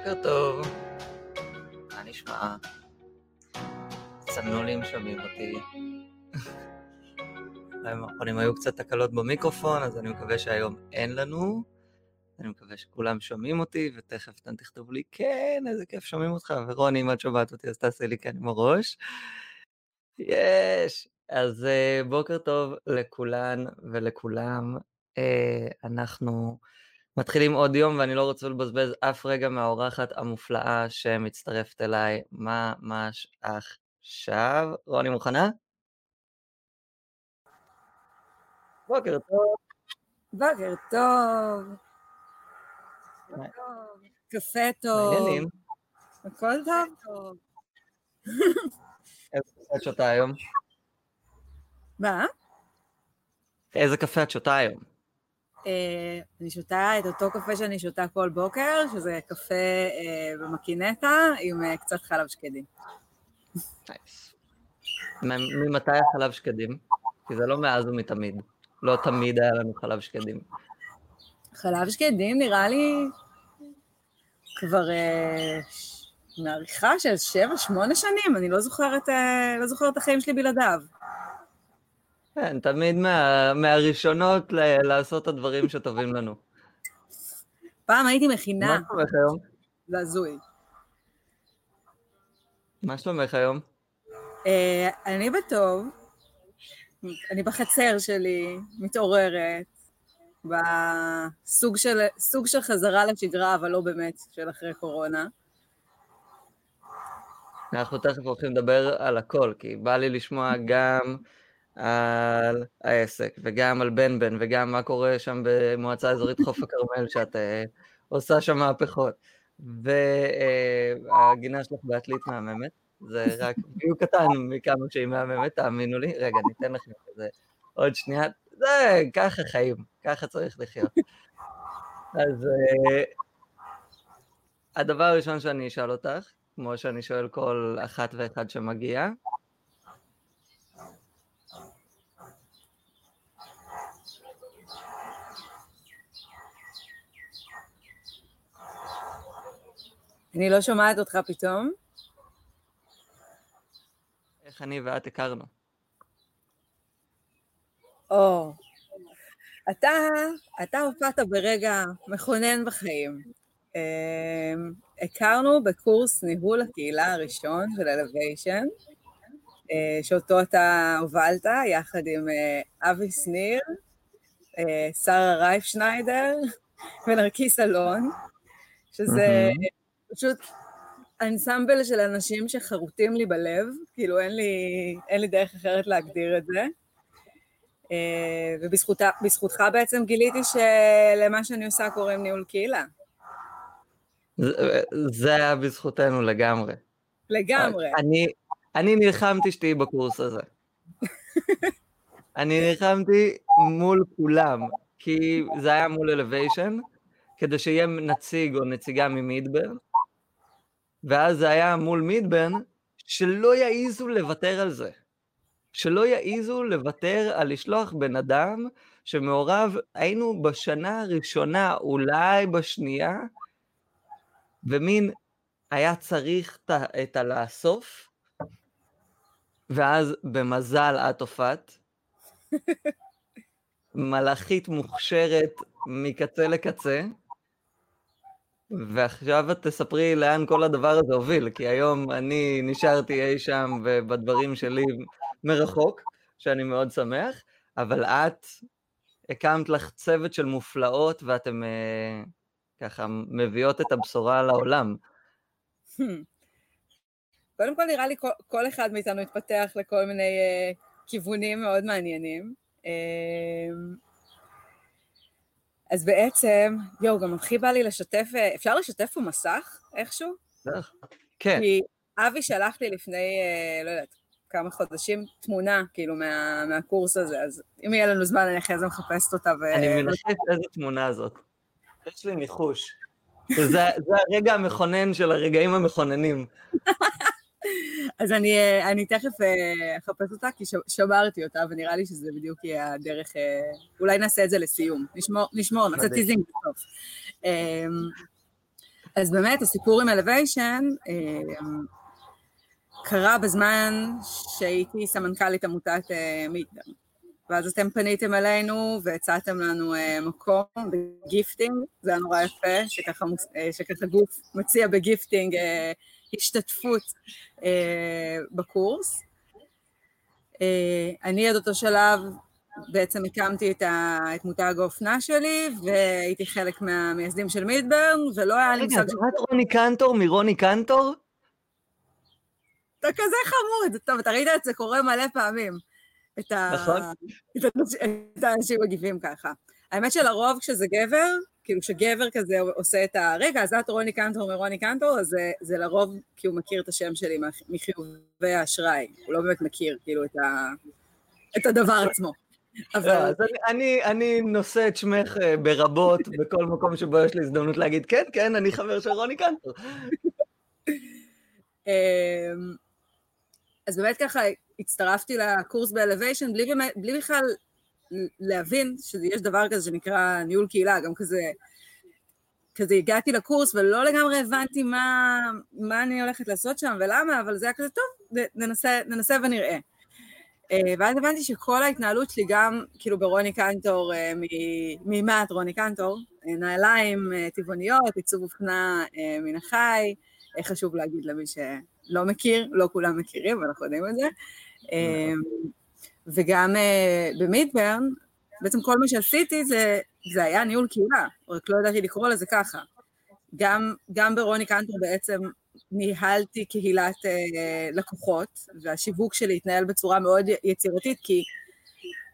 בוקר טוב, מה נשמע? צנולים שומעים אותי. בימים האחרונים היו קצת תקלות במיקרופון, אז אני מקווה שהיום אין לנו. אני מקווה שכולם שומעים אותי, ותכף אתם תכתבו לי, כן, איזה כיף שומעים אותך, ורוני, אם את שומעת אותי, אז תעשי לי כן עם הראש. יש! אז uh, בוקר טוב לכולן ולכולם. Uh, אנחנו מתחילים עוד יום, ואני לא רוצה לבזבז אף רגע מהאורחת המופלאה שמצטרפת אליי ממש עכשיו. רוני מוכנה? בוקר טוב. בוקר טוב. קפה טוב. מעניינים. הכל טוב? איזה קפה את שותה היום? מה? איזה קפה את שותה היום? אה, אני שותה את אותו קפה שאני שותה כל בוקר, שזה קפה אה, במקינטה עם אה, קצת חלב שקדים. ממתי החלב שקדים? כי זה לא מאז ומתמיד. לא תמיד היה לנו חלב שקדים. חלב שקדים נראה לי כבר מעריכה של שבע, שמונה שנים, אני לא זוכרת, לא זוכרת את החיים שלי בלעדיו. כן, תמיד מה, מהראשונות ל- לעשות את הדברים שטובים לנו. פעם הייתי מה מכינה, שלומך היום? זה הזוי. מה שלומך היום? אה, אני בטוב, אני בחצר שלי, מתעוררת, בסוג של, סוג של חזרה לשגרה, אבל לא באמת, של אחרי קורונה. אנחנו תכף הולכים לדבר על הכל, כי בא לי לשמוע גם על העסק, וגם על בן בן, וגם מה קורה שם במועצה אזורית חוף הכרמל, שאת אה, עושה שם מהפכות. והגינה שלך בעתלית מהממת, זה רק ויו קטן מכמה שהיא מהממת, תאמינו לי. רגע, ניתן לכם כזה עוד שנייה. זה, ככה חיים, ככה צריך לחיות. אז אה, הדבר הראשון שאני אשאל אותך, כמו שאני שואל כל אחת ואחד שמגיע, אני לא שומעת אותך פתאום. איך אני ואת הכרנו. או, אתה, אתה הופעת ברגע מכונן בחיים. אמ, הכרנו בקורס ניהול הקהילה הראשון של אלוויישן, אה, שאותו אתה הובלת יחד עם אה, אבי שניר, אה, שרה רייפשניידר ונרקיס אלון, שזה פשוט אנסמבל של אנשים שחרוטים לי בלב, כאילו אין לי, אין לי דרך אחרת להגדיר את זה. אה, ובזכותך בעצם גיליתי שלמה שאני עושה קוראים ניהול קהילה. זה- זה היה בזכותנו לגמרי. לגמרי. אני, אני נלחמתי שתהיי בקורס הזה. אני נלחמתי מול כולם, כי זה היה מול אלוויישן, כדי שיהיה נציג או נציגה ממידברן, ואז זה היה מול מידברן, שלא יעיזו לוותר על זה. שלא יעיזו לוותר על לשלוח בן אדם שמעורב, היינו בשנה הראשונה, אולי בשנייה, ומין היה צריך את הלאסוף, ואז במזל את הופעת. מלאכית מוכשרת מקצה לקצה, ועכשיו את תספרי לאן כל הדבר הזה הוביל, כי היום אני נשארתי אי שם ובדברים שלי מרחוק, שאני מאוד שמח, אבל את הקמת לך צוות של מופלאות ואתם אה, ככה מביאות את הבשורה לעולם. קודם כל נראה לי כל, אחד מאיתנו התפתח לכל מיני uh, כיוונים מאוד מעניינים. Uh, אז בעצם, יואו, גם הכי בא לי לשתף, uh, אפשר לשתף פה מסך איכשהו? בטח. כן, כי אבי שלח לי לפני, uh, לא יודעת, כמה חודשים, תמונה, כאילו, מה, מהקורס הזה, אז אם יהיה לנו זמן, אני אחרי זה מחפשת אותה. ו... אני מנחש איזה תמונה זאת. יש לי ניחוש. זה, זה הרגע המכונן של הרגעים המכוננים. אז אני, אה, אני תכף אה, אחפש אותה, כי שמרתי אותה, ונראה לי שזה בדיוק יהיה הדרך, אה, אולי נעשה את זה לסיום. נשמור, נשמור נעשה. teasing בסוף. אמ, אז באמת, הסיפור עם Elevation קרה בזמן שהייתי סמנכ"לית עמותת מידברן. ואז אתם פניתם אלינו והצעתם לנו מקום ב gifting, זה היה נורא יפה, שככה, שככה גוף מציע ב gifting השתתפות uh, בקורס. Uh, אני עד אותו שלב בעצם הקמתי את, ה, את מותג האופנה שלי, והייתי חלק מהמייסדים של מידברן, ולא היה לי מושג... רגע, את רוני קנטור מרוני קנטור? אתה כזה חמוד, טוב, אתה ראית את זה קורה מלא פעמים. את. נכון. את האנשים מגיבים ככה. האמת שלרוב כשזה גבר, כאילו כשגבר כזה עושה את ה... רגע, אז את רוני קנטור מרוני קנטור, אז זה, זה לרוב כי הוא מכיר את השם שלי מחיובי האשראי. הוא לא באמת מכיר, כאילו, את, ה... את הדבר עצמו. אבל... לא, אז אני, אני, אני נושא את שמך אה, ברבות בכל מקום שבו יש לי הזדמנות להגיד, כן, כן, אני חבר של רוני קנטור. אמ, אז באמת ככה הצטרפתי לקורס באלוויישן בלי, בלי בכלל להבין שיש דבר כזה שנקרא ניהול קהילה, גם כזה, כזה הגעתי לקורס ולא לגמרי הבנתי מה, מה אני הולכת לעשות שם ולמה, אבל זה היה כזה טוב, ננסה, ננסה ונראה. אה, ואז הבנתי שכל ההתנהלות שלי גם, כאילו ברוני קנטור, אה, ממעט רוני קנטור, אה, נעליים טבעוניות, עיצוב אופנה מן החי, חשוב להגיד למי שלא מכיר, לא כולם מכירים, אנחנו יודעים את זה. וגם במידברן, בעצם כל מה שעשיתי זה, זה היה ניהול קהילה, רק לא ידעתי לקרוא לזה ככה. גם, גם ברוני קנטור בעצם ניהלתי קהילת uh, לקוחות, והשיווק שלי התנהל בצורה מאוד יצירתית, כי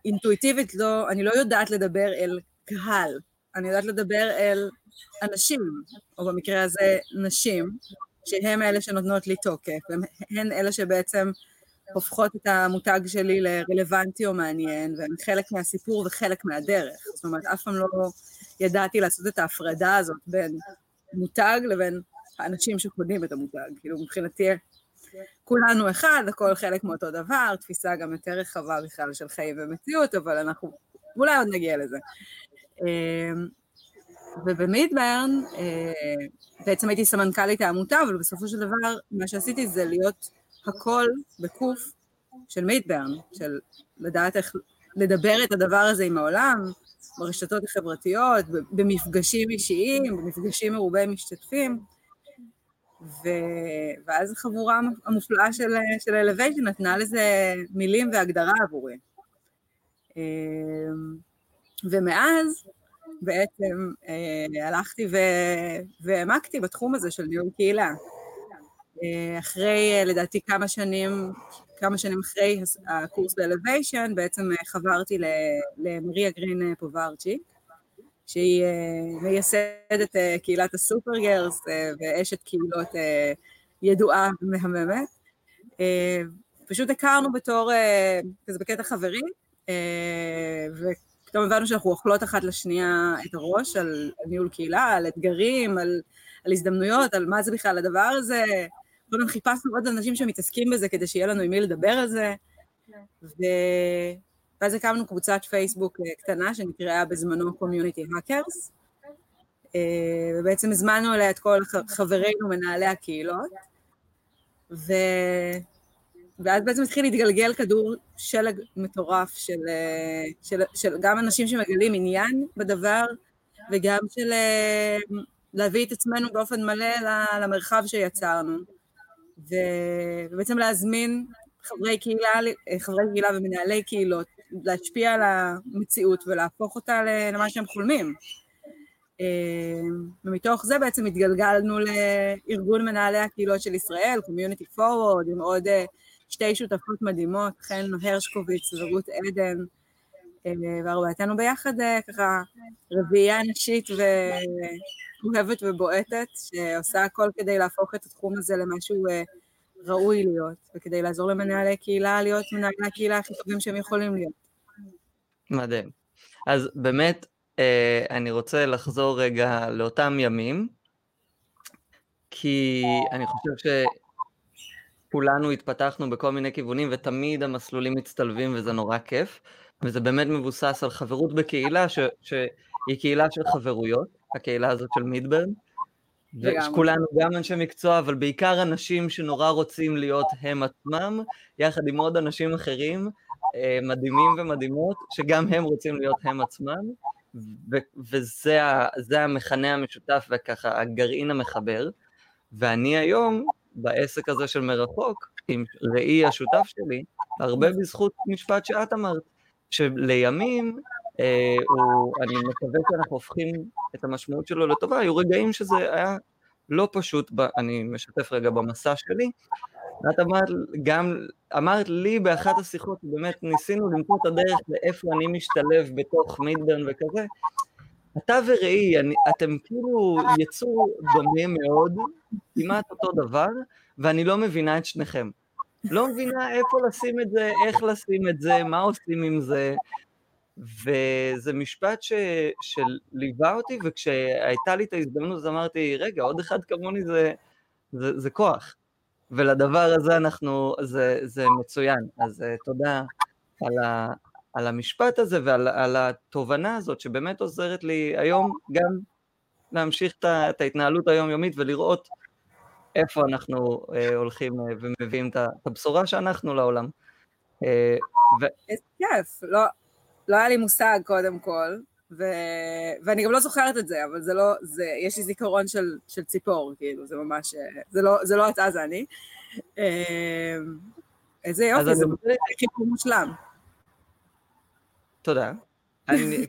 אינטואיטיבית לא, אני לא יודעת לדבר אל קהל, אני יודעת לדבר אל אנשים, או במקרה הזה נשים, שהן אלה שנותנות לי תוקף, הן אלה שבעצם הופכות את המותג שלי לרלוונטי או מעניין, והן חלק מהסיפור וחלק מהדרך. זאת אומרת, אף פעם לא ידעתי לעשות את ההפרדה הזאת בין מותג לבין האנשים שקונים את המותג. כאילו, מבחינתי, כולנו אחד, הכל חלק מאותו דבר, תפיסה גם יותר רחבה בכלל של חיים ומציאות, אבל אנחנו אולי עוד נגיע לזה. אמ, ובמידברן, אה, בעצם הייתי סמנכ"לית העמותה, אבל בסופו של דבר, מה שעשיתי זה להיות הכל בקוף של מידברן, של לדעת איך לדבר את הדבר הזה עם העולם, ברשתות החברתיות, במפגשים אישיים, במפגשים מרובי משתתפים. ו... ואז החבורה המופלאה של, של אלוויישן נתנה לזה מילים והגדרה עבורי. אמ, ומאז בעצם אה, הלכתי. והעמקתי בתחום הזה של ניהול קהילה. אה, אחרי, אה, לדעתי, כמה שנים, כמה שנים אחרי הקורס ב Elevation, בעצם חברתי למריה גרין פוברצ'יק, שהיא מייסדת קהילת הסופר girls uh, ואשת קהילות ידועה ומהממת. פשוט הכרנו בתור, כזה בקטע חברי, ופתאום הבנו שאנחנו אוכלות אחת לשנייה את הראש על ניהול קהילה, על אתגרים, על, על הזדמנויות, על מה זה בכלל הדבר הזה. קודם חיפשנו עוד אנשים שמתעסקים בזה כדי שיהיה לנו עם מי לדבר על זה. ו... ואז הקמנו קבוצת פייסבוק אה, קטנה שנקראה בזמנו קומיוניטי האקרס, ובעצם הזמנו אליה את כל חברינו מנהלי הקהילות, ו... ואז בעצם התחיל להתגלגל כדור שלג מטורף של, אה, של, של גם אנשים שמגלים עניין בדבר, וגם של אה, להביא את עצמנו באופן מלא למרחב שיצרנו, ובעצם להזמין חברי קהילה, חברי קהילה ומנהלי קהילות להשפיע על המציאות ולהפוך אותה למה שהם חולמים. אה, ומתוך זה בעצם התגלגלנו לארגון מנהלי הקהילות של ישראל, Community Forward, עם עוד אה, שתי שותפות מדהימות, חן הרשקוביץ ורות עדן, אה, וארבעתנו ביחד ככה רביעייה נשית ואוהבת ובועטת, שעושה הכל כדי להפוך את התחום הזה למשהו ראוי להיות, וכדי לעזור למנהלי קהילה להיות מנהלי הקהילה הכי טובים שהם יכולים להיות. מדהים. אז באמת, אה, אני רוצה לחזור רגע לאותם ימים, כי אני חושב שכולנו התפתחנו בכל מיני כיוונים, ותמיד המסלולים מצטלבים וזה נורא כיף, וזה באמת מבוסס על חברות בקהילה, ש, שהיא קהילה של חברויות, הקהילה הזאת של מידברן, וכולנו גם אנשי מקצוע, אבל בעיקר אנשים שנורא רוצים להיות הם עצמם, יחד עם עוד אנשים אחרים, אה, מדהימים ומדהימות, שגם הם רוצים להיות הם עצמם, וזה המכנה המשותף וככה הגרעין המחבר. ואני היום, בעסק הזה של מרחוק, עם ראי השותף שלי, הרבה בזכות משפט שאת אמרת, שלימים, הוא, אני מקווה שאנחנו הופכים את המשמעות שלו לטובה, היו רגעים שזה היה לא פשוט, ב, אני משתף רגע במסע שלי, את אמרת, גם אמרת לי באחת השיחות, באמת ניסינו למצוא את הדרך לאיפה אני משתלב בתוך מידברן וכזה, אתה וראי, אתם כאילו יצור דומה מאוד, כמעט אותו דבר, ואני לא מבינה את שניכם. לא מבינה איפה לשים את זה, איך לשים את זה, מה עושים עם זה, וזה משפט ש, שליווה אותי, וכשהייתה לי את ההזדמנות אז אמרתי, רגע, עוד אחד כמוני זה, זה, זה כוח. ולדבר הזה אנחנו, זה, זה מצוין. אז uh, תודה על, ה, על המשפט הזה ועל על התובנה הזאת, שבאמת עוזרת לי היום גם להמשיך את, ההתנהלות היומיומית ולראות איפה אנחנו uh, הולכים uh, ומביאים את הבשורה שאנחנו לעולם. Uh, ו... איזה כיף, לא, לא היה לי מושג קודם כל, ו... ואני גם לא זוכרת את זה, אבל זה לא, זה, יש לי זיכרון של, של ציפור, כאילו, זה ממש, זה לא, זה לא אתה, זה אני. איזה יופי, זה חיבור מושלם. תודה. אני,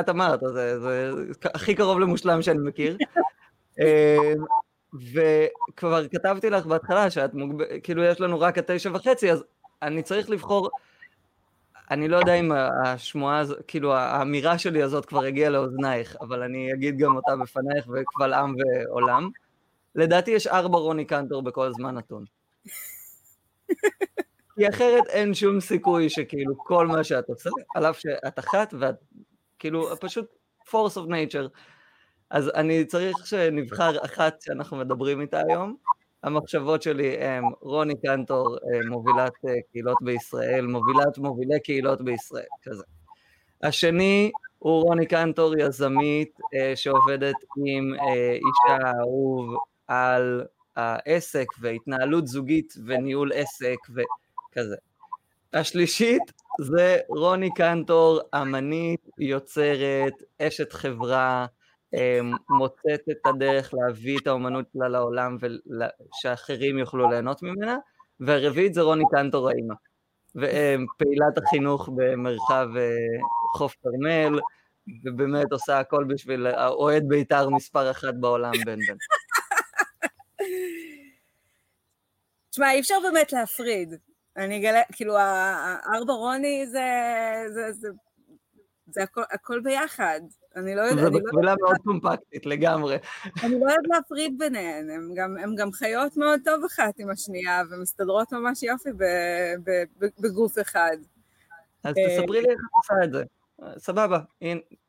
את אמרת, זה, זה הכי קרוב למושלם שאני מכיר. וכבר כתבתי לך בהתחלה שאת מוגב... כאילו יש לנו רק התשע וחצי, אז אני צריך לבחור אני לא יודע אם השמועה, הזאת, כאילו האמירה שלי הזאת כבר הגיעה לאוזנייך, אבל אני אגיד גם אותה בפנייך וקבל עם ועולם. לדעתי יש ארבע רוני קנטור בכל זמן נתון. כי אחרת אין שום סיכוי שכאילו כל מה שאת עושה, על אף שאת אחת ואת כאילו פשוט force of nature. אז אני צריך שנבחר אחת שאנחנו מדברים איתה היום, המחשבות שלי הם רוני קנטור, אה, מובילת אה, קהילות בישראל, מובילת מובילי קהילות בישראל, כזה. השני הוא רוני קנטור, יזמית אה, שעובדת עם אישה אהוב על העסק והתנהלות זוגית וניהול עסק וכזה. השלישית זה רוני קנטור, אמנית, יוצרת, אשת חברה, מוצאת את הדרך להביא את האומנות שלה לעולם ושאחרים יוכלו ליהנות ממנה, והרביעית זה רוני קנטור האימא, פעילת החינוך במרחב אה, חוף כרמל, ובאמת עושה הכל בשביל האוהד בית"ר מספר אחת בעולם בן בן. תשמע, אי אפשר באמת להפריד. אני אגלה, כאילו, הארבע רוני זה, זה, זה, זה הכל, הכל ביחד. אני לא יודעת... זה בקבילה מאוד קומפקטית לגמרי. אני לא יודעת להפריד ביניהן, הן גם, גם חיות מאוד טוב אחת עם השנייה, ומסתדרות ממש יופי ב, ב, ב, בגוף אחד. אז תספרי לי איך את עושה את זה. סבבה,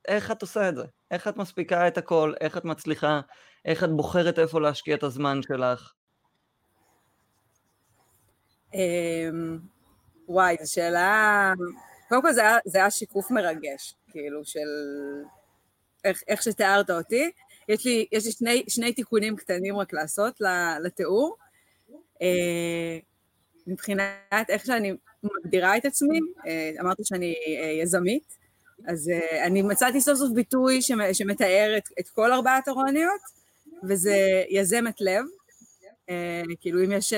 איך את עושה את זה? איך את מספיקה את הכל? איך את מצליחה? איך את בוחרת איפה להשקיע את הזמן שלך? אמ, וואי, זו שאלה... קודם כל זה היה, זה היה שיקוף מרגש, כאילו, של איך, איך שתיארת אותי. יש לי, יש לי שני, שני תיקונים קטנים רק לעשות לתיאור. אה, מבחינת איך שאני מגדירה את עצמי, אה, אמרתי שאני אה, יזמית, אז אני מצאתי סוף סוף ביטוי שמתאר את, את כל ארבעת הרוניות, וזה יזמת לב. כאילו אם יש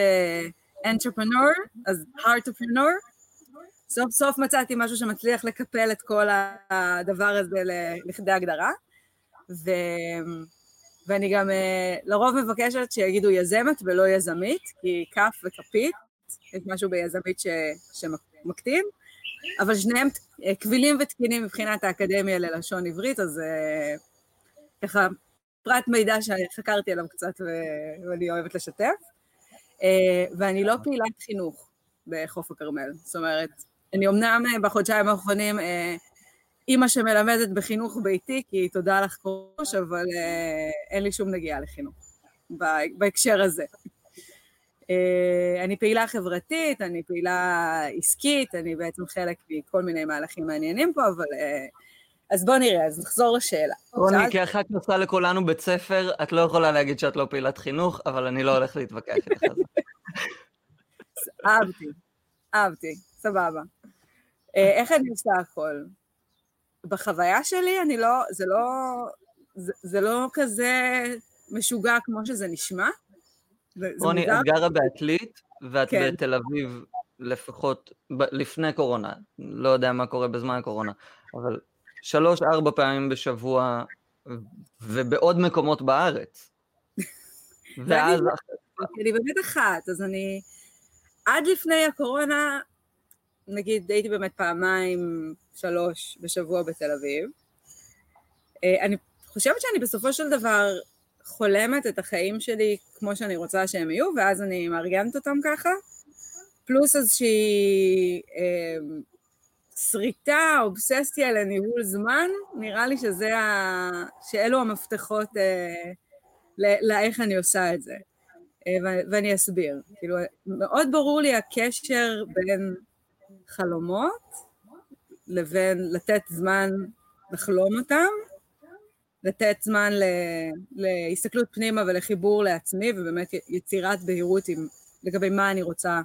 entrepreneur, אז heartpreneur. סוף סוף מצאתי משהו שמצליח לקפל את כל הדבר הזה לכדי הגדרה. ו... ואני גם אה, לרוב מבקשת שיגידו יזמת ולא יזמית, כי כף וכפית, יש משהו ביזמית ש... שמקטין, אבל שניהם אה, קבילים ותקינים מבחינת האקדמיה ללשון עברית, אז אה, ככה פרט מידע שחקרתי עליו קצת ו... ואני אוהבת לשתף. ואני לא פעילת חינוך בחוף הכרמל, זאת אומרת, אני אמנם בחודשיים האחרונים אימא שמלמדת בחינוך ביתי, כי תודה לך קרוש, אבל אה, אין לי שום נגיעה לחינוך בהקשר הזה. אה, אני פעילה חברתית, אני פעילה עסקית, אני בעצם חלק מכל מיני מהלכים מעניינים פה, אבל אה, אז בוא נראה, אז נחזור לשאלה. רוני, שאלת- כאחת שעושה לכולנו בית ספר, את לא יכולה להגיד שאת לא פעילת חינוך, אבל אני לא הולך להתווכח איתך על זה. אהבתי, אהבתי, סבבה. אה, איך אני עושה הכל? בחוויה שלי, אני לא, זה לא, זה, זה לא כזה משוגע כמו שזה נשמע. רוני. את גרה בעתלית, ואת כן. בתל אביב לפחות ב- לפני קורונה, לא יודע מה קורה בזמן הקורונה, אבל שלוש-ארבע פעמים בשבוע, ובעוד מקומות בארץ. ואז אני באמת אחת, אז אני... עד לפני הקורונה, נגיד, הייתי באמת פעמיים, שלוש בשבוע בתל אביב. אה, אני חושבת שאני בסופו של דבר חולמת את החיים שלי כמו שאני רוצה שהם יהיו, ואז אני מארגנת אותם ככה, פלוס איזושהי אה, שריטה, אובססיה לניהול זמן, נראה לי שזה ה... שאלו המפתחות אה, לאיך אני עושה את זה. אה, ואני אסביר. כאילו, מאוד ברור לי הקשר בין חלומות לבין לתת זמן לחלום אותם, לתת זמן ל- להסתכלות פנימה ולחיבור לעצמי, ובאמת יצירת בהירות עם, לגבי מה אני רוצה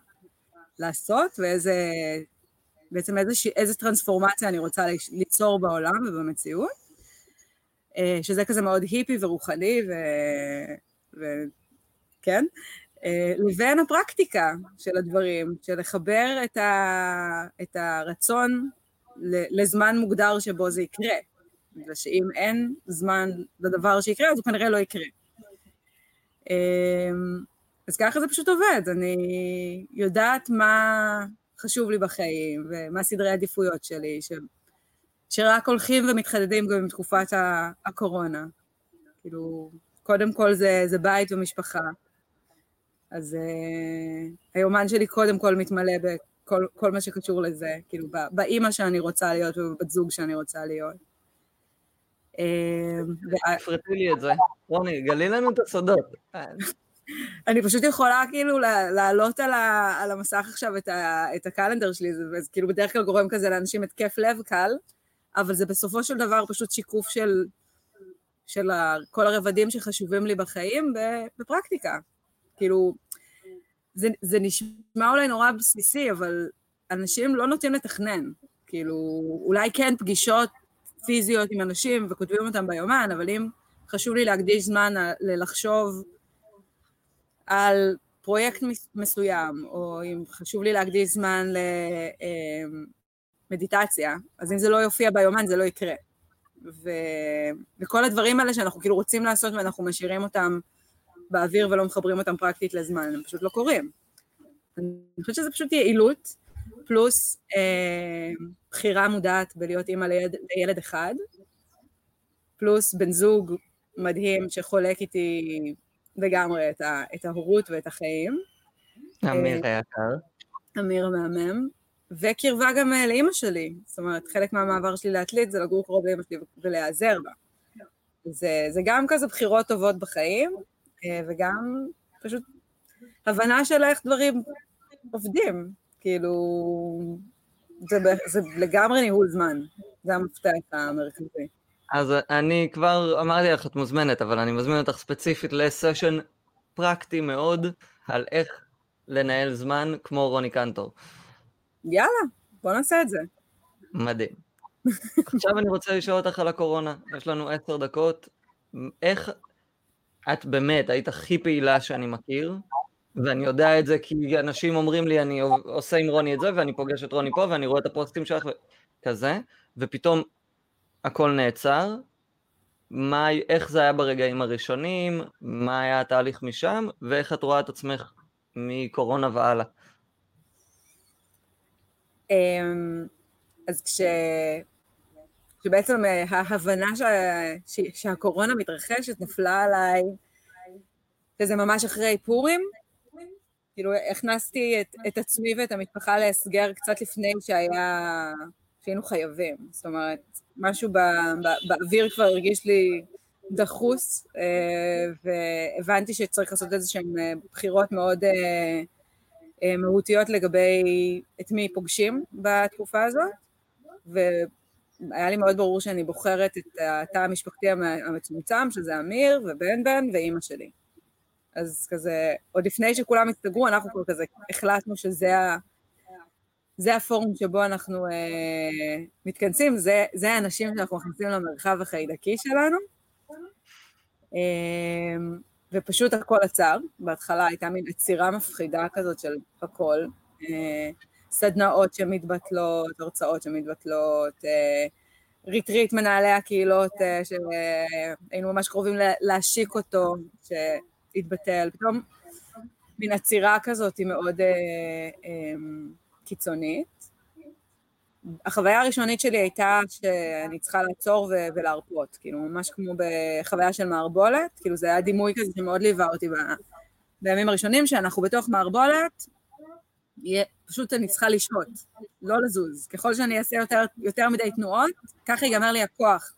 לעשות, ואיזה, בעצם איזה, איזה טרנספורמציה אני רוצה ליצור בעולם ובמציאות, אה, שזה כזה מאוד היפי ורוחני, ו... ו... כן? אה, לבין הפרקטיקה של הדברים, של לחבר את, ה... את הרצון לזמן מוגדר שבו זה יקרה. בגלל שאם אין זמן לדבר שיקרה, אז הוא כנראה לא יקרה. אה, אז ככה זה פשוט עובד, אני יודעת מה חשוב לי בחיים, ומה סדרי העדיפויות שלי, ש... שרק הולכים ומתחדדים גם בתקופת ה- הקורונה. כאילו, קודם כל זה, זה בית ומשפחה. אז uh, היומן שלי קודם כל מתמלא בכל כל מה שקשור לזה, כאילו, באימא שאני רוצה להיות ובבת זוג שאני רוצה להיות. אה, תפרטי לי את זה. רוני, גלי לנו את הסודות. אני פשוט יכולה כאילו לה- להעלות על, ה, על המסך עכשיו את, ה, את הקלנדר שלי, זה, זה כאילו בדרך כלל גורם כזה לאנשים התקף לב קל, אבל זה בסופו של דבר פשוט שיקוף של, של ה, כל הרבדים שחשובים לי בחיים בפרקטיקה. כאילו, זה, זה נשמע אולי נורא בסיסי, אבל אנשים לא נוטים לתכנן. כאילו, אולי כן פגישות פיזיות עם אנשים וכותבים אותם ביומן, אבל אם חשוב לי להקדיש זמן ללחשוב על פרויקט מסוים, או אם חשוב לי להקדיש זמן למדיטציה, אז אם זה לא יופיע ביומן זה לא יקרה. ו... וכל הדברים האלה שאנחנו כאילו רוצים לעשות ואנחנו משאירים אותם באוויר ולא מחברים אותם פרקטית לזמן, הם פשוט לא קורים. אני חושבת שזה פשוט יעילות, פלוס אה, בחירה מודעת בלהיות אימא לילד, לילד אחד, פלוס בן זוג מדהים שחולק איתי לגמרי את, ה, את ההורות ואת החיים. אמיר היקר. אמיר המהמם. וקרבה גם לאימא שלי, זאת אומרת, חלק מהמעבר שלי לעתלית זה לגור קרוב לאימא שלי ולהיעזר בה. זה, זה גם כזה בחירות טובות בחיים, וגם פשוט הבנה של איך דברים עובדים, כאילו, זה, זה לגמרי ניהול זמן, זה המפתח המרכזי. אז אני כבר אמרתי לך, את מוזמנת, אבל אני מזמין אותך ספציפית לסשן פרקטי מאוד על איך לנהל זמן כמו רוני קנטור. יאללה, בוא נעשה את זה. מדהים. עכשיו אני רוצה לשאול אותך על הקורונה, יש לנו עשר דקות. איך את באמת היית הכי פעילה שאני מכיר, ואני יודע את זה כי אנשים אומרים לי, אני עושה עם רוני את זה, ואני פוגש את רוני פה, ואני רואה את הפוסטים שלך וכזה, ופתאום הכל נעצר. מה, איך זה היה ברגעים הראשונים, מה היה התהליך משם, ואיך את רואה את עצמך מקורונה והלאה. אז כש... שבעצם ההבנה ש... ש... שהקורונה מתרחשת נפלה עליי, וזה ממש אחרי פורים, כאילו הכנסתי את, את עצמי ואת המשפחה להסגר קצת לפני שהיה, שהיינו חייבים, זאת אומרת, משהו בא, בא, באוויר כבר הרגיש לי דחוס, והבנתי שצריך לעשות איזה שהן בחירות מאוד מהותיות לגבי את מי פוגשים בתקופה הזאת. היה לי מאוד ברור שאני בוחרת את התא המשפחתי המצומצם, שזה אמיר ובן בן ואימא שלי. אז כזה, עוד לפני שכולם הסתגרו, אנחנו כבר כזה החלטנו שזה ה... זה הפורום שבו אנחנו אה, מתכנסים, זה, זה האנשים שאנחנו מכניסים למרחב החיידקי שלנו. אה, ופשוט הכל עצר, בהתחלה הייתה מין עצירה מפחידה כזאת של הכל. אה, סדנאות שמתבטלות, הרצאות שמתבטלות, אה, ריטריט מנהלי הקהילות אה, שהיינו ממש קרובים להשיק אותו, שהתבטל, פתאום מין עצירה כזאת היא מאוד קיצונית. החוויה הראשונית שלי הייתה שאני צריכה לעצור ו- ולהרפות, כאילו ממש כמו בחוויה של מערבולת, כאילו זה היה דימוי כזה שמאוד ליווה אותי ב- בימים הראשונים, שאנחנו בתוך מערבולת, פשוט אני צריכה לשהות, לא לזוז. ככל שאני אעשה יותר, יותר מדי תנועות, ככה ייגמר לי הכוח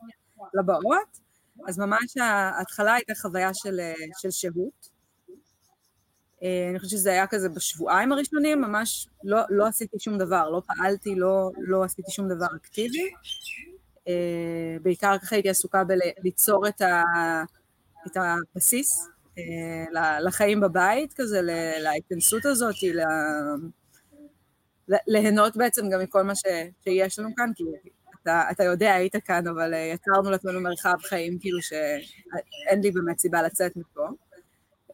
לבאות, אז ממש ההתחלה הייתה חוויה של, של שהות. אה, אני חושבת שזה היה כזה בשבועיים הראשונים, ממש לא, לא עשיתי שום דבר, לא פעלתי, לא, לא עשיתי שום דבר אקטיבי. אה, בעיקר ככה הייתי עסוקה בליצור את, ה, את הבסיס אה, לחיים בבית, כזה, להתכנסות הזאת, ליהנות בעצם גם מכל מה ש, שיש לנו כאן, כי אתה, אתה יודע, היית כאן, אבל יצרנו לעצמנו מרחב חיים, כאילו שאין לי באמת סיבה לצאת מפה.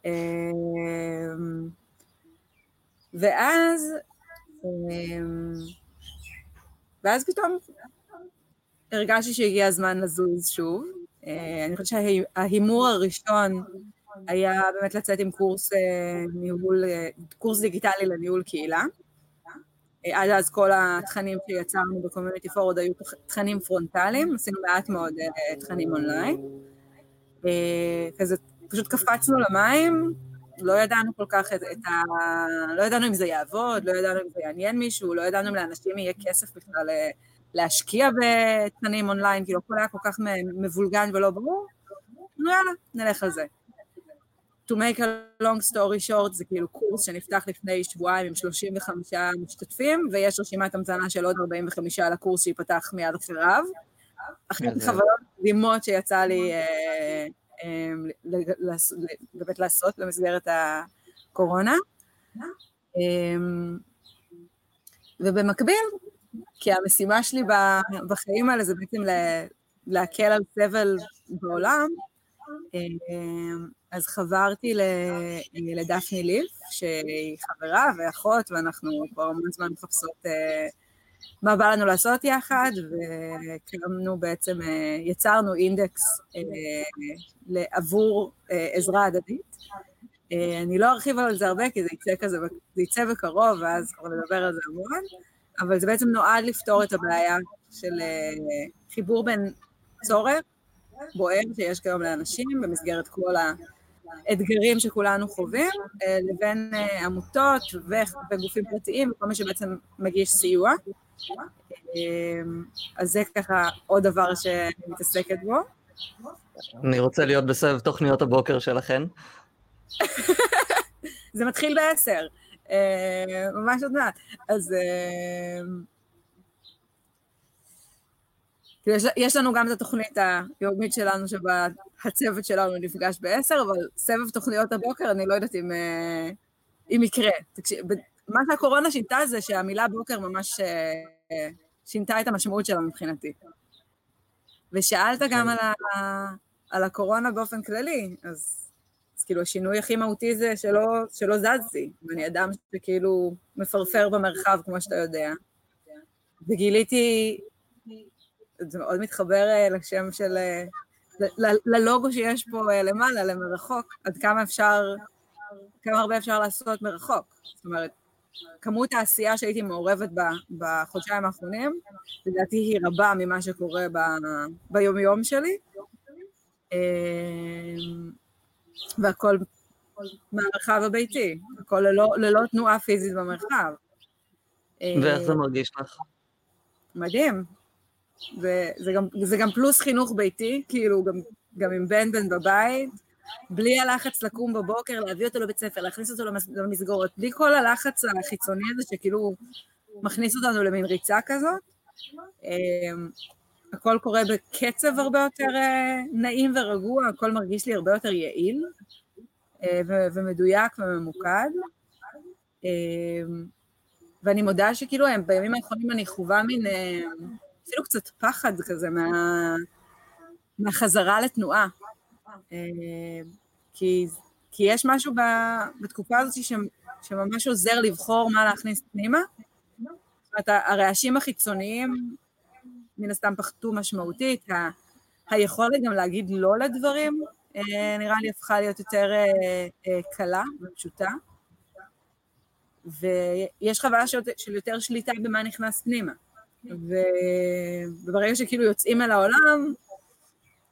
אמ, ואז, אמ, ואז פתאום הרגשתי שהגיע הזמן לזוז שוב. אה, אני חושבת שההימור הראשון היה באמת לצאת עם קורס אה, ניהול, אה, קורס דיגיטלי לניהול קהילה. עד אז כל התכנים שיצרנו ב Community Forward היו תכנים פרונטליים, עשינו מעט מאוד תכנים אונליין. כזה פשוט קפצנו למים, לא ידענו כל כך את, את ה... לא ידענו אם זה יעבוד, לא ידענו אם זה יעניין מישהו, לא ידענו אם לאנשים יהיה כסף בכלל אה, להשקיע בתכנים אונליין, כאילו הכל היה כל כך מבולגן ולא ברור, נו יאללה, נלך על זה. To make a long story short זה כאילו קורס שנפתח לפני שבועיים עם 35 משתתפים, ויש רשימת המתנה של עוד 45 לקורס שייפתח מיד אחריו. אחרי חוויות מדהימות שיצא לי אה, אמ, באמת לעשות במסגרת הקורונה. אמ, ובמקביל, כי המשימה שלי בחיים האלה זה בעצם להקל על סבל בעולם, אמ, אז חברתי לדפני ליף, שהיא חברה ואחות, ואנחנו כבר המון זמן מחפשות אה, מה בא לנו לעשות יחד, וקמנו בעצם, אה, יצרנו אינדקס אה, עבור עזרה הדדית. אני לא ארחיב על זה הרבה, כי זה יצא כזה, זה יצא בקרוב, ואז כבר נדבר על זה המון, אבל זה בעצם נועד לפתור את הבעיה של חיבור בין צורך בוער שיש כיום לאנשים במסגרת כל האתגרים שכולנו חווים, לבין עמותות וגופים פרטיים וכל מי שבעצם מגיש סיוע. אמ, אז זה ככה עוד דבר שאני מתעסקת בו. אני רוצה להיות בסבב תוכניות הבוקר שלכן. זה מתחיל בעשר, אה, ממש עוד מעט. אז כאילו, יש לנו גם את התוכנית היומית שלנו, שבה הצוות שלנו נפגש בעשר, אבל סבב תוכניות הבוקר, אני לא יודעת אם, אה, אם יקרה. מה שהקורונה שינתה זה שהמילה בוקר ממש אה, שינתה את המשמעות שלה מבחינתי. ושאלת גם כן. על, ה, על הקורונה באופן כללי, אז, אז כאילו השינוי הכי מהותי זה שלא, שלא זזתי, ואני אדם שכאילו מפרפר במרחב, כמו שאתה יודע. וגיליתי, זה מאוד מתחבר אה, לשם של, אה, ללוגו שיש פה למעלה, למרחוק, עד כמה אפשר, כמה הרבה אפשר לעשות מרחוק. זאת אומרת, כמות העשייה שהייתי מעורבת בה בחודשיים האחרונים, לדעתי היא רבה ממה שקורה ב, ביומיום שלי. והכל מהמרחב הביתי, הכל ללא, ללא תנועה פיזית במרחב. ואיך זה מרגיש לך? מדהים. זה, זה, גם, זה גם פלוס חינוך ביתי, כאילו גם, גם עם בן בן בבית, בלי הלחץ לקום בבוקר, להביא אותו לבית ספר, להכניס אותו למסגרות, בלי כל הלחץ החיצוני הזה שכאילו מכניס אותנו למין ריצה כזאת. אמ, הכל קורה בקצב הרבה יותר אה, נעים ורגוע, הכל מרגיש לי הרבה יותר יעיל אה, ומדויק וממוקד. ואני מודה שכאילו בימים האחרונים אני חווה מין, אפילו קצת פחד כזה מה, מהחזרה לתנועה. כי, כי יש משהו בתקופה הזאת שממש עוזר לבחור מה להכניס פנימה. זאת אומרת, הרעשים החיצוניים מן הסתם פחתו משמעותית, ה, היכולת גם להגיד לא לדברים אה, נראה לי הפכה להיות יותר אה, אה, קלה ופשוטה, ויש חוויה של יותר שליטה במה נכנס פנימה. ו... וברגע שכאילו יוצאים אל העולם,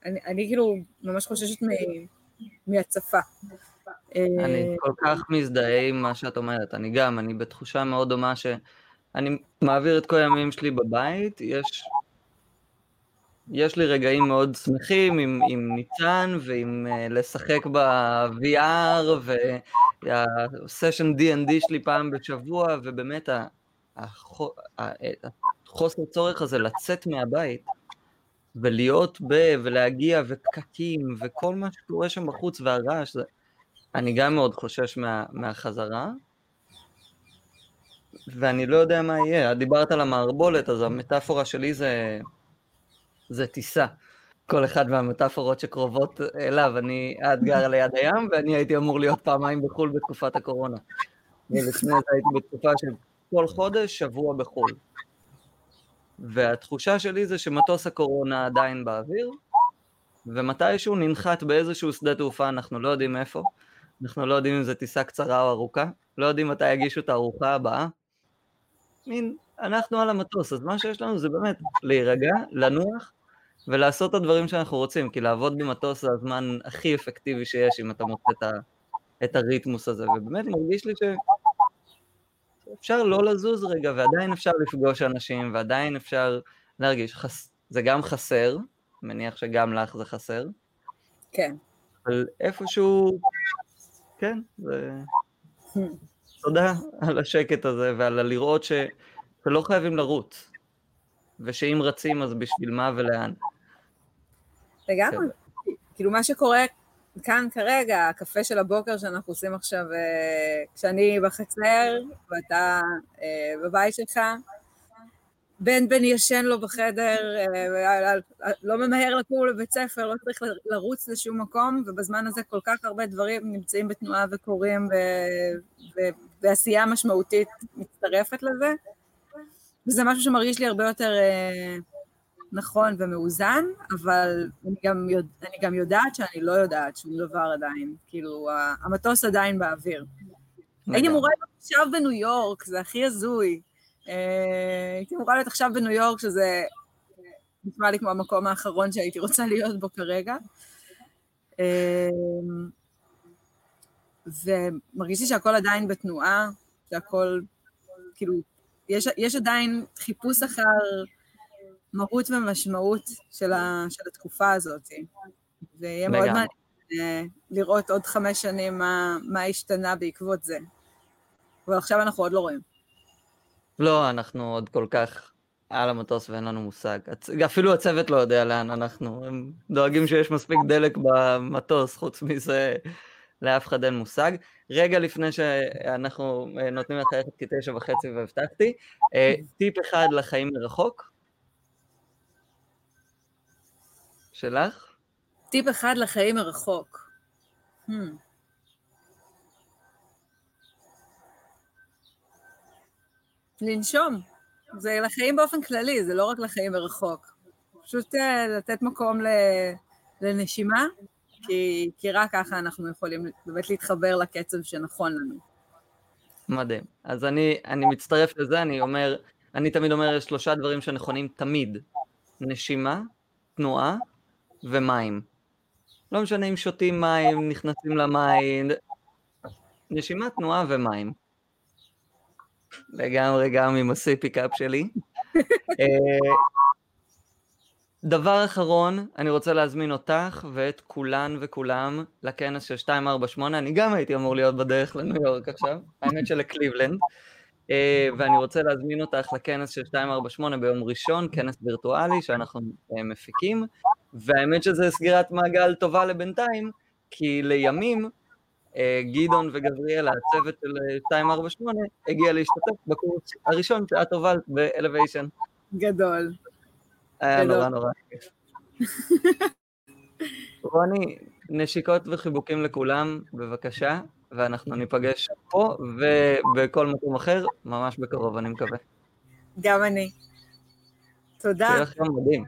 אני, אני כאילו ממש חוששת מ... מהצפה. אני כל כך מזדהה עם מה שאת אומרת, אני גם, אני בתחושה מאוד דומה שאני מעביר את כל הימים שלי בבית, יש, יש לי רגעים מאוד שמחים עם, עם ניצן ועם uh, לשחק ב-VR והסשן D&D שלי פעם בשבוע, ובאמת החוסר צורך הזה לצאת מהבית ולהיות ב... ולהגיע ופקקים וכל מה שקורה שם בחוץ והרעש, זה... אני גם מאוד חושש מה, מהחזרה, ואני לא יודע מה יהיה. את דיברת על המערבולת, אז המטאפורה שלי זה, זה טיסה. כל אחד מהמטאפורות שקרובות אליו. אני, את גרה ליד הים, ואני הייתי אמור להיות פעמיים בחו"ל בתקופת הקורונה. ולפני זה הייתי בתקופה של כל חודש, שבוע בחו"ל. והתחושה שלי זה שמטוס הקורונה עדיין באוויר, ומתישהו ננחת באיזשהו שדה תעופה, אנחנו לא יודעים איפה, אנחנו לא יודעים אם זו טיסה קצרה או ארוכה, לא יודעים מתי יגישו את הארוחה הבאה. מין, אנחנו על המטוס, אז מה שיש לנו זה באמת להירגע, לנוח, ולעשות את הדברים שאנחנו רוצים, כי לעבוד במטוס זה הזמן הכי אפקטיבי שיש אם אתה מוצא את, ה, את הריתמוס הזה, ובאמת מרגיש לי ש... אפשר לא לזוז רגע, ועדיין אפשר לפגוש אנשים, ועדיין אפשר להרגיש, חס... זה גם חסר, מניח שגם לך זה חסר. כן. אבל איפשהו, כן, זה... תודה על השקט הזה ועל הלראות ש... שלא חייבים לרוץ, ושאם רצים אז בשביל מה ולאן. לגמרי. כאילו מה שקורה כאן כרגע, הקפה של הבוקר שאנחנו עושים עכשיו, אה, כשאני בחצר ואתה אה, בבית שלך, בן בן ישן לו בחדר, אה, לא ממהר לקום לבית ספר, לא צריך לרוץ לשום מקום, ובזמן הזה כל כך הרבה דברים נמצאים בתנועה וקורים, ועשייה משמעותית מצטרפת לזה, וזה משהו שמרגיש לי הרבה יותר נכון ומאוזן, אבל אני גם, יודע, אני גם יודעת שאני לא יודעת שום דבר עדיין, כאילו, המטוס עדיין באוויר. הייתי אמורה להיות עכשיו בניו יורק, זה הכי הזוי. אה, הייתי אמורה להיות עכשיו בניו יורק, שזה נשמע לי כמו המקום האחרון שהייתי רוצה להיות בו כרגע. אה, ומרגיש לי שהכל עדיין בתנועה, שהכל, כאילו, יש, יש עדיין חיפוש אחר מהות ומשמעות של, ה, של התקופה הזאת. ויהיה מאוד מעניין אה, לראות עוד חמש שנים מה, מה השתנה בעקבות זה. אבל עכשיו אנחנו עוד לא רואים. לא, אנחנו עוד כל כך על המטוס ואין לנו מושג. אפילו הצוות לא יודע לאן אנחנו. הם דואגים שיש מספיק דלק במטוס, חוץ מזה לאף אחד אין מושג. רגע לפני שאנחנו אה, נותנים לך ללכת כתשע וחצי והבטחתי, אה, טיפ אחד לחיים מרחוק. שלך? טיפ אחד לחיים מרחוק. Hmm. לנשום. זה לחיים באופן כללי, זה לא רק לחיים מרחוק. פשוט uh, לתת מקום לנשימה, כי, כי רק ככה אנחנו יכולים באמת להתחבר לקצב שנכון לנו. מדהים. אז אני, אני מצטרף לזה, אני אומר, אני תמיד אומר, יש שלושה דברים שנכונים תמיד. נשימה, תנועה ומים. לא משנה אם שותים מים, נכנסים למים, נשימה, תנועה ומים. לגמרי גם עם הסיפיקאפ שלי. אה, דבר אחרון, אני רוצה להזמין אותך ואת כולן וכולם לכנס של 248, אני גם הייתי אמור להיות בדרך לניו יורק עכשיו, האמת שלקליבלנד. ואני רוצה להזמין אותך לכנס של 248 ביום ראשון, כנס וירטואלי שאנחנו מפיקים, והאמת שזה סגירת מעגל טובה לבינתיים, כי לימים גדעון וגבריאלה, הצוות של 248, הגיע להשתתף בקורס הראשון שאת הובלת באלוויישן. גדול. היה נורא נורא כיף. רוני, נשיקות וחיבוקים לכולם, בבקשה, ואנחנו ניפגש פה ובכל מקום אחר, ממש בקרוב, אני מקווה. גם אני. תודה. שיהיה יום מדהים.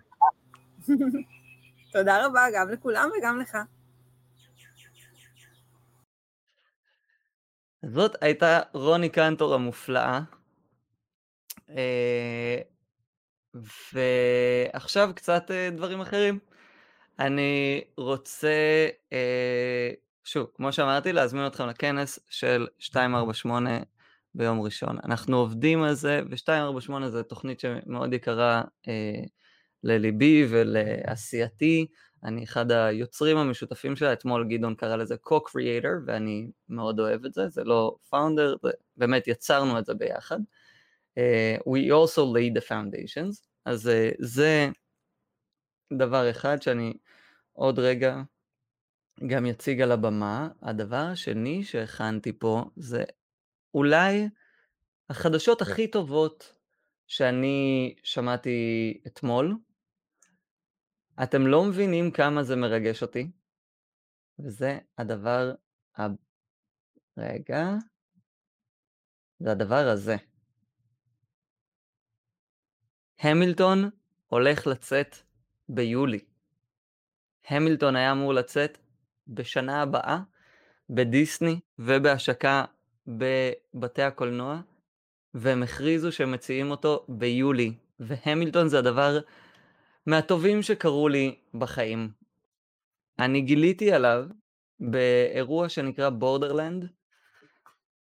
תודה רבה גם לכולם וגם לך. זאת הייתה רוני קנטור המופלאה. ועכשיו קצת דברים אחרים. אני רוצה, שוב, כמו שאמרתי, להזמין אתכם לכנס של 248 ביום ראשון. אנחנו עובדים על זה, ו-248 זו תוכנית שמאוד יקרה לליבי ולעשייתי. אני אחד היוצרים המשותפים שלה, אתמול גדעון קרא לזה co-creator, ואני מאוד אוהב את זה, זה לא founder, זה, באמת יצרנו את זה ביחד. Uh, we also laid the foundations, אז uh, זה דבר אחד שאני עוד רגע גם יציג על הבמה. הדבר השני שהכנתי פה זה אולי החדשות הכי טובות שאני שמעתי אתמול, אתם לא מבינים כמה זה מרגש אותי, וזה הדבר ה... רגע, זה הדבר הזה. המילטון הולך לצאת ביולי. המילטון היה אמור לצאת בשנה הבאה בדיסני ובהשקה בבתי הקולנוע, והם הכריזו שהם מציעים אותו ביולי, והמילטון זה הדבר מהטובים שקרו לי בחיים. אני גיליתי עליו באירוע שנקרא Borderland.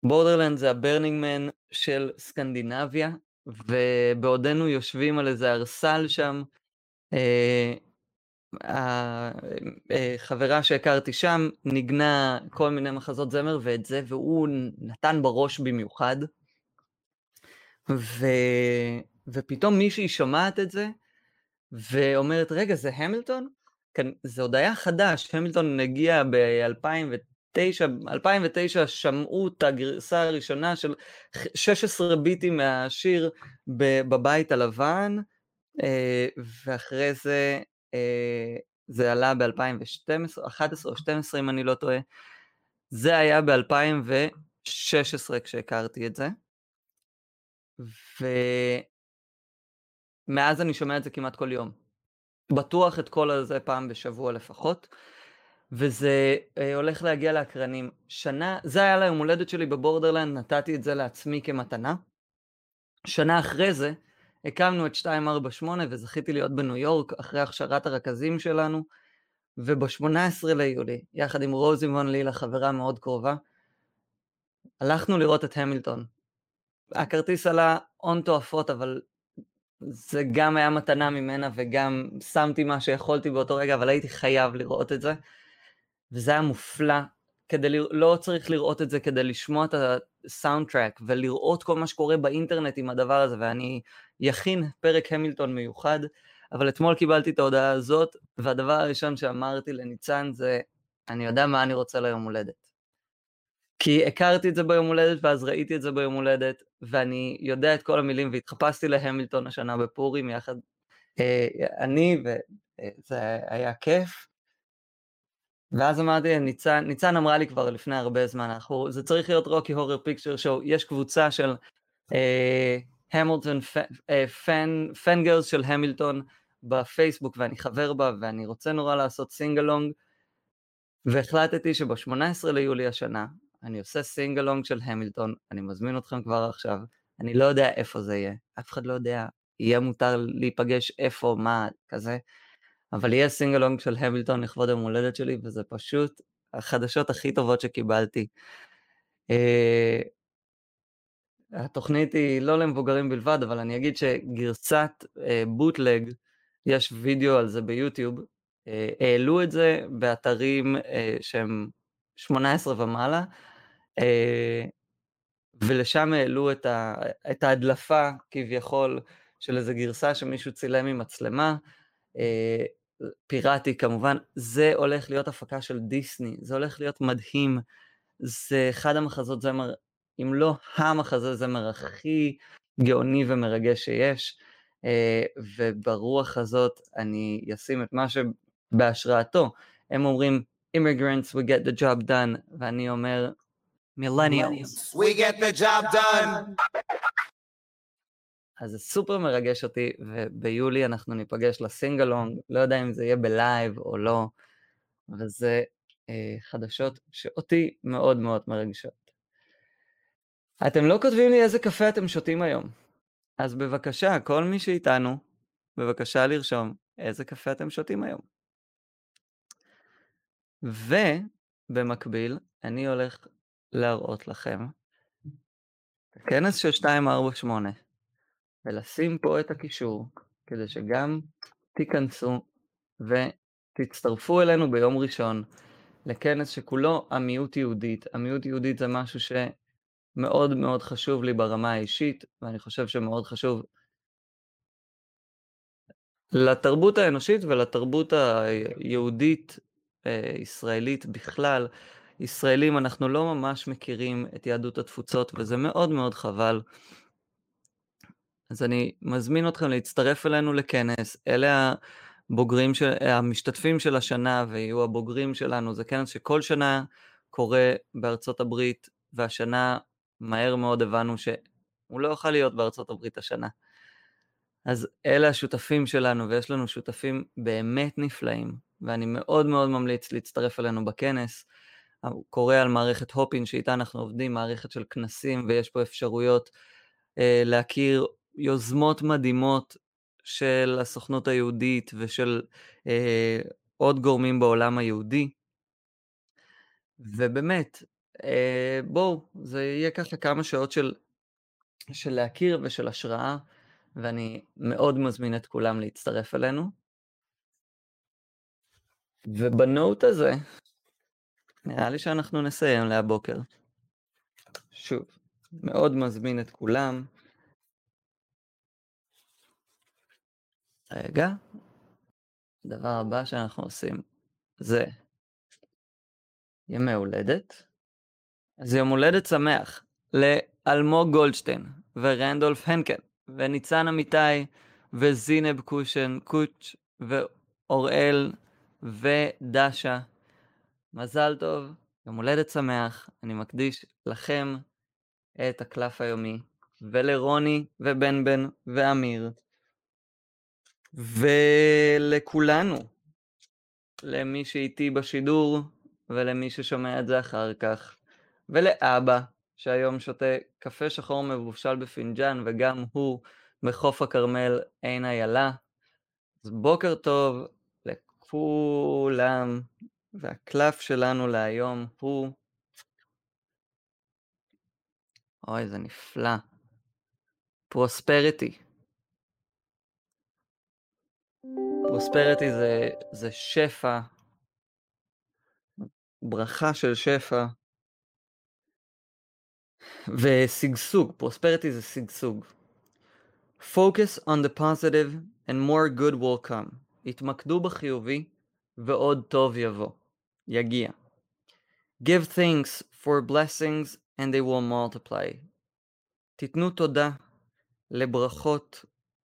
Borderland זה ה Burning Man של סקנדינביה, ובעודנו יושבים על איזה ארסל שם, החברה אה, שהכרתי שם ניגנה כל מיני מחזות זמר ואת זה, והוא נתן בראש במיוחד. ו... ופתאום מישהי שומעת את זה, ואומרת, רגע, זה המילטון? כן, זה עוד היה חדש, המילטון הגיע ב-2009, 2009 שמעו את הגרסה הראשונה של 16 ביטים מהשיר בבית הלבן, אה, ואחרי זה אה, זה עלה ב-2012, 11 או 12 אם אני לא טועה. זה היה ב-2016 כשהכרתי את זה. ומאז אני שומע את זה כמעט כל יום. בטוח את כל הזה פעם בשבוע לפחות. וזה אה, הולך להגיע לאקרנים. שנה, זה היה ליום הולדת שלי בבורדרלנד, נתתי את זה לעצמי כמתנה. שנה אחרי זה, הקמנו את 248 וזכיתי להיות בניו יורק אחרי הכשרת הרכזים שלנו, וב-18 ליולי, יחד עם רוזי וון לילה, חברה מאוד קרובה, הלכנו לראות את המילטון. הכרטיס עלה הון תועפות, אבל זה גם היה מתנה ממנה וגם שמתי מה שיכולתי באותו רגע, אבל הייתי חייב לראות את זה. וזה היה מופלא, כדי ל... לא צריך לראות את זה כדי לשמוע את הסאונד טראק ולראות כל מה שקורה באינטרנט עם הדבר הזה, ואני יכין פרק המילטון מיוחד, אבל אתמול קיבלתי את ההודעה הזאת, והדבר הראשון שאמרתי לניצן זה, אני יודע מה אני רוצה ליום הולדת. כי הכרתי את זה ביום הולדת, ואז ראיתי את זה ביום הולדת, ואני יודע את כל המילים, והתחפשתי להמילטון השנה בפורים יחד, אה, אני, וזה היה כיף. ואז אמרתי, ניצן, ניצן אמרה לי כבר לפני הרבה זמן, אנחנו, זה צריך להיות Rocky Horror Picture Show, יש קבוצה של המילטון, fan girls של המילטון בפייסבוק, ואני חבר בה, ואני רוצה נורא לעשות singalong, והחלטתי שב-18 ליולי השנה, אני עושה singalong של המילטון, אני מזמין אתכם כבר עכשיו, אני לא יודע איפה זה יהיה, אף אחד לא יודע, יהיה מותר להיפגש איפה, מה, כזה. אבל יהיה singalong של המילטון לכבוד יום הולדת שלי, וזה פשוט החדשות הכי טובות שקיבלתי. Uh, התוכנית היא לא למבוגרים בלבד, אבל אני אגיד שגרסת bootleg, יש וידאו על זה ביוטיוב, uh, העלו את זה באתרים שהם 18 ומעלה, ולשם העלו את, ה, את ההדלפה כביכול של איזו גרסה שמישהו צילם עם מצלמה, אה, פיראטי כמובן, זה הולך להיות הפקה של דיסני, זה הולך להיות מדהים, זה אחד המחזות זמר, אם לא המחזה זמר הכי גאוני ומרגש שיש, אה, וברוח הזאת אני אשים את מה שבהשראתו, הם אומרים, immigrants we get the job done, ואני אומר, millennials we get the job done. אז זה סופר מרגש אותי, וביולי אנחנו ניפגש ל singalong, לא יודע אם זה יהיה ב live או לא, וזה אה, חדשות שאותי מאוד מאוד מרגשות. אתם לא כותבים לי איזה קפה אתם שותים היום, אז בבקשה, כל מי שאיתנו, בבקשה לרשום איזה קפה אתם שותים היום. ובמקביל, אני הולך להראות לכם כנס של 248, ולשים פה את הקישור, כדי שגם תיכנסו ותצטרפו אלינו ביום ראשון לכנס שכולו עמיות יהודית. עמיות יהודית זה משהו שמאוד מאוד חשוב לי ברמה האישית, ואני חושב שמאוד חשוב לתרבות האנושית ולתרבות היהודית אה, בכלל. ישראלים, אנחנו לא ממש מכירים את יהדות התפוצות, וזה מאוד מאוד חבל. אז אני מזמין אתכם להצטרף אלינו לכנס, אלה הבוגרים, של, המשתתפים של השנה ויהיו הבוגרים שלנו, זה כנס שכל שנה קורה בארצות הברית, והשנה מהר מאוד הבנו שהוא לא יוכל להיות בארצות הברית השנה. אז אלה השותפים שלנו, ויש לנו שותפים באמת נפלאים, ואני מאוד מאוד ממליץ להצטרף אלינו בכנס. קורא על מערכת הופין שאיתה אנחנו עובדים, מערכת של כנסים, ויש פה אפשרויות אה, להכיר יוזמות מדהימות של הסוכנות היהודית ושל אה, עוד גורמים בעולם היהודי. ובאמת, אה, בואו, זה יהיה ככה כמה שעות של, של להכיר ושל השראה, ואני מאוד מזמין את כולם להצטרף אלינו. ובנוט הזה, נראה לי שאנחנו נסיים להבוקר. שוב, מאוד מזמין את כולם. רגע, הדבר הבא שאנחנו עושים זה ימי הולדת. אז יום הולדת שמח לאלמוג גולדשטיין ורנדולף הנקן וניצן אמיתי וזינב קושן קוץ' ואוראל ודשה. מזל טוב, יום הולדת שמח, אני מקדיש לכם את הקלף היומי, ולרוני ובן בן ואמיר, ולכולנו, למי שאיתי בשידור ולמי ששומע את זה אחר כך, ולאבא שהיום שותה קפה שחור מבושל בפינג'אן וגם הוא מחוף הכרמל עין איילה. אז בוקר טוב לכולם, והקלף שלנו להיום הוא... אוי, זה נפלא. פרוספריטי. פרוספריטי זה, זה שפע, ברכה של שפע, ושגשוג, פרוספריטי זה שגשוג. Focus on the positive and more good will come. התמקדו בחיובי ועוד טוב יבוא, יגיע. Give thanks for blessings and they will multiply. תיתנו תודה לברכות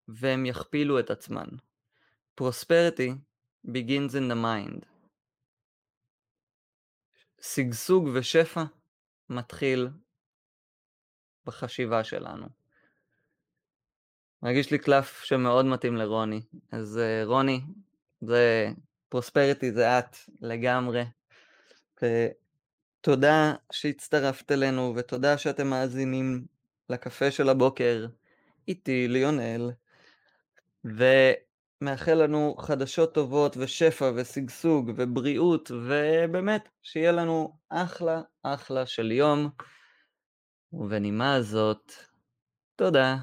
והם יכפילו את עצמן. Prosperity begins in the mind. שגשוג ושפע מתחיל בחשיבה שלנו. מרגיש לי קלף שמאוד מתאים לרוני. אז uh, רוני, זה פרוספריטי, זה את לגמרי. ותודה שהצטרפת אלינו, ותודה שאתם מאזינים לקפה של הבוקר איתי, ליונל. ו... מאחל לנו חדשות טובות ושפע ושגשוג ובריאות, ובאמת, שיהיה לנו אחלה אחלה של יום. ובנימה הזאת, תודה.